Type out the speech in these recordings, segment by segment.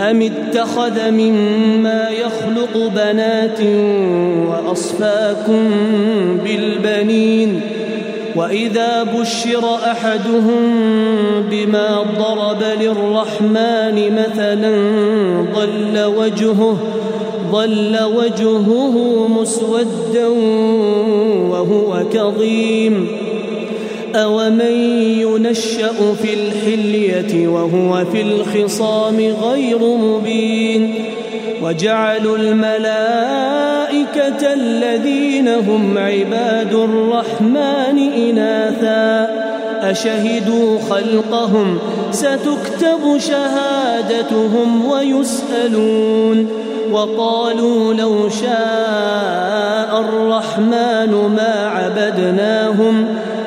أم اتخذ مما يخلق بنات وأصفاكم بالبنين وإذا بشر أحدهم بما ضرب للرحمن مثلا ضل وجهه ظل وجهه مسودا وهو كظيم أومن ينشأ في الحلية وهو في الخصام غير مبين وجعلوا الملائكة الذين هم عباد الرحمن إناثا أشهدوا خلقهم ستكتب شهادتهم ويسألون وقالوا لو شاء الرحمن ما عبدناهم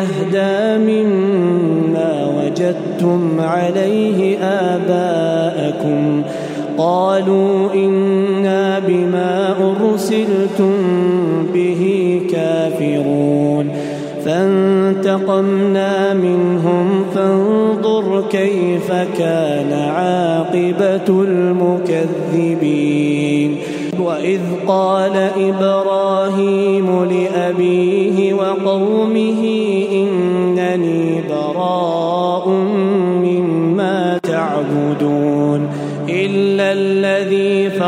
بأهدى مما وجدتم عليه آباءكم. قالوا إنا بما أرسلتم به كافرون. فانتقمنا منهم فانظر كيف كان عاقبة المكذبين. وإذ قال إبراهيم لأبيه وقومه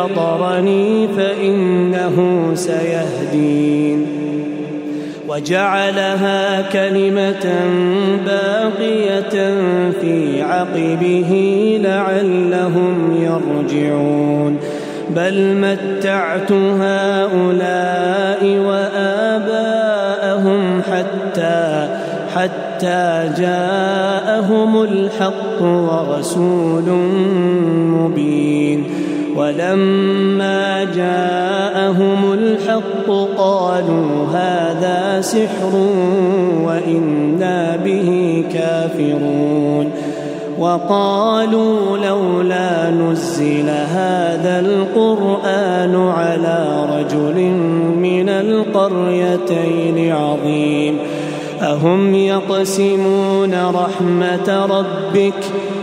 فطرني فإنه سيهدين. وجعلها كلمة باقية في عقبه لعلهم يرجعون. بل متعت هؤلاء وآباءهم حتى حتى جاءهم الحق ورسول مبين. ولما جاءهم الحق قالوا هذا سحر وإنا به كافرون وقالوا لولا نزل هذا القرآن على رجل من القريتين عظيم أهم يقسمون رحمة ربك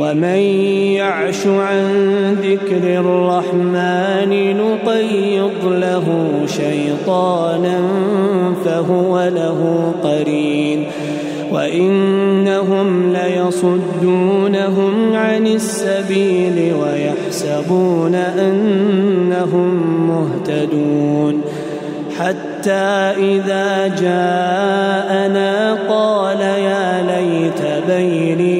ومن يعش عن ذكر الرحمن نقيض له شيطانا فهو له قرين. وإنهم ليصدونهم عن السبيل ويحسبون أنهم مهتدون. حتى إذا جاءنا قال يا ليت بيني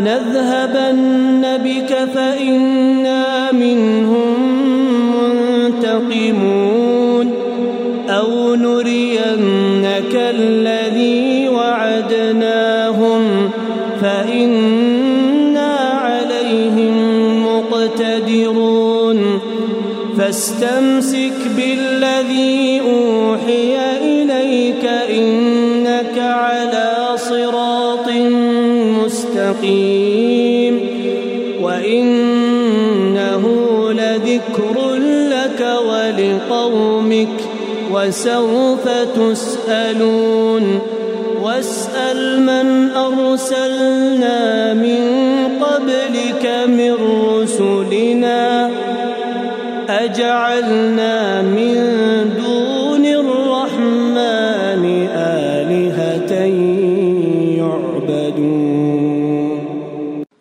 نذهبن بك فإنا منهم منتقمون أو نرينك الذي وعدناهم فإنا عليهم مقتدرون فاستمسك بالذي وسوف تسألون واسأل من أرسلنا من قبلك من رسلنا أجعلنا من دون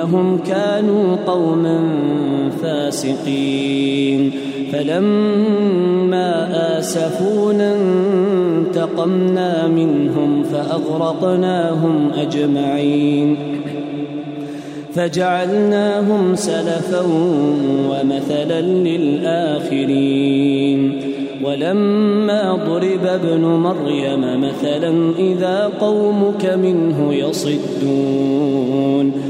إنهم كانوا قوما فاسقين. فلما آسفونا انتقمنا منهم فأغرقناهم أجمعين. فجعلناهم سلفا ومثلا للآخرين. ولما ضرب ابن مريم مثلا إذا قومك منه يصدون.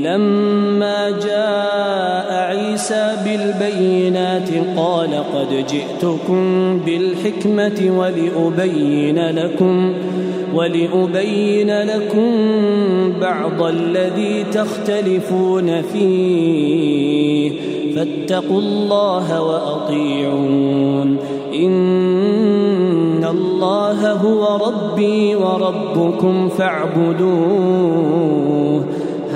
ولما جاء عيسى بالبينات قال قد جئتكم بالحكمة ولأبين لكم ولأبين لكم بعض الذي تختلفون فيه فاتقوا الله وأطيعون إن الله هو ربي وربكم فاعبدوه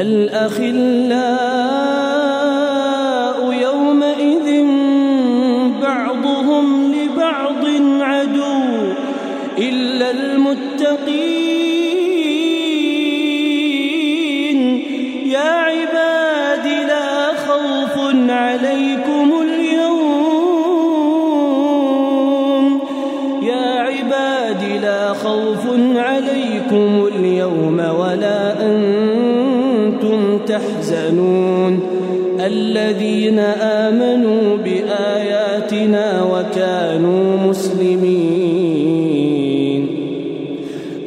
الأخلاء يومئذ بعضهم لبعض عدو إلا المتقين. يا عباد لا خوف عليكم اليوم. يا عباد لا خوف عليكم اليوم ولا أنتم تحزنون الذين آمنوا بآياتنا وكانوا مسلمين.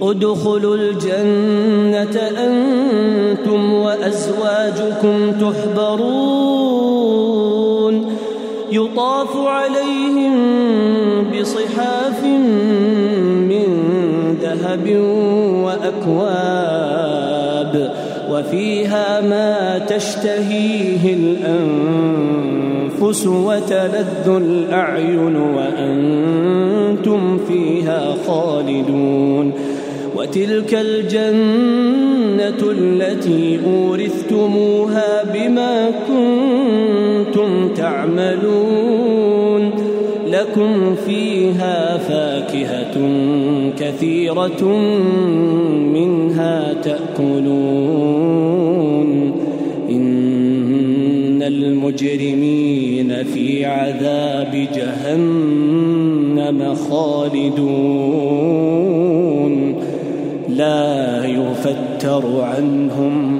ادخلوا الجنة أنتم وأزواجكم تحبرون. يطاف عليهم بصحاف من ذهب وأكواب. وفيها ما تشتهيه الأنفس وتلذ الأعين وأنتم فيها خالدون وتلك الجنة التي أورثتموها بما كنتم تعملون لكم فيها فاكهة كثيرة منها تأكلون. إن المجرمين في عذاب جهنم خالدون. لا يفتر عنهم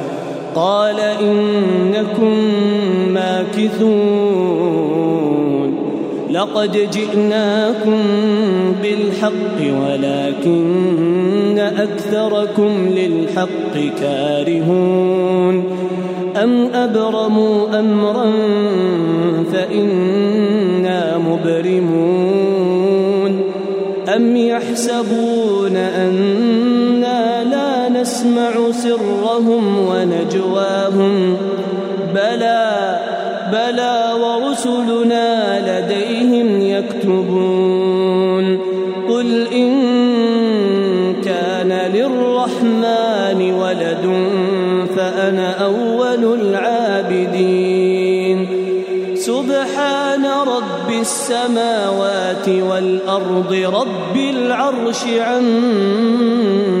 قال إنكم ماكثون لقد جئناكم بالحق ولكن أكثركم للحق كارهون أم أبرموا أمرا فإنا مبرمون أم يحسبون لا نسمع سرهم ونجواهم. بلى بلى ورسلنا لديهم يكتبون. قل إن كان للرحمن ولد فأنا أول العابدين. سبحان رب السماوات والأرض رب العرش عما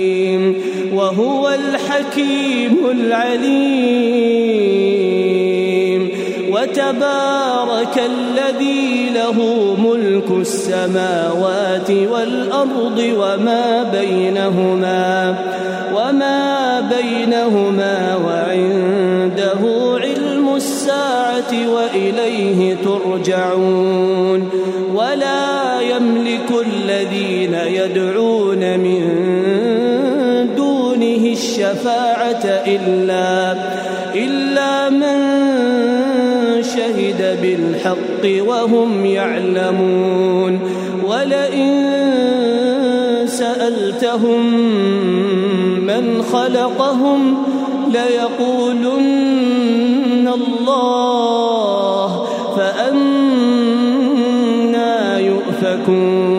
وهو الحكيم العليم. وتبارك الذي له ملك السماوات والأرض وما بينهما وما بينهما وعنده علم الساعة وإليه ترجعون. ولا يملك الذين يدعون من إلا إلا من شهد بالحق وهم يعلمون. ولئن سألتهم من خلقهم ليقولن الله فأنا يؤفكون.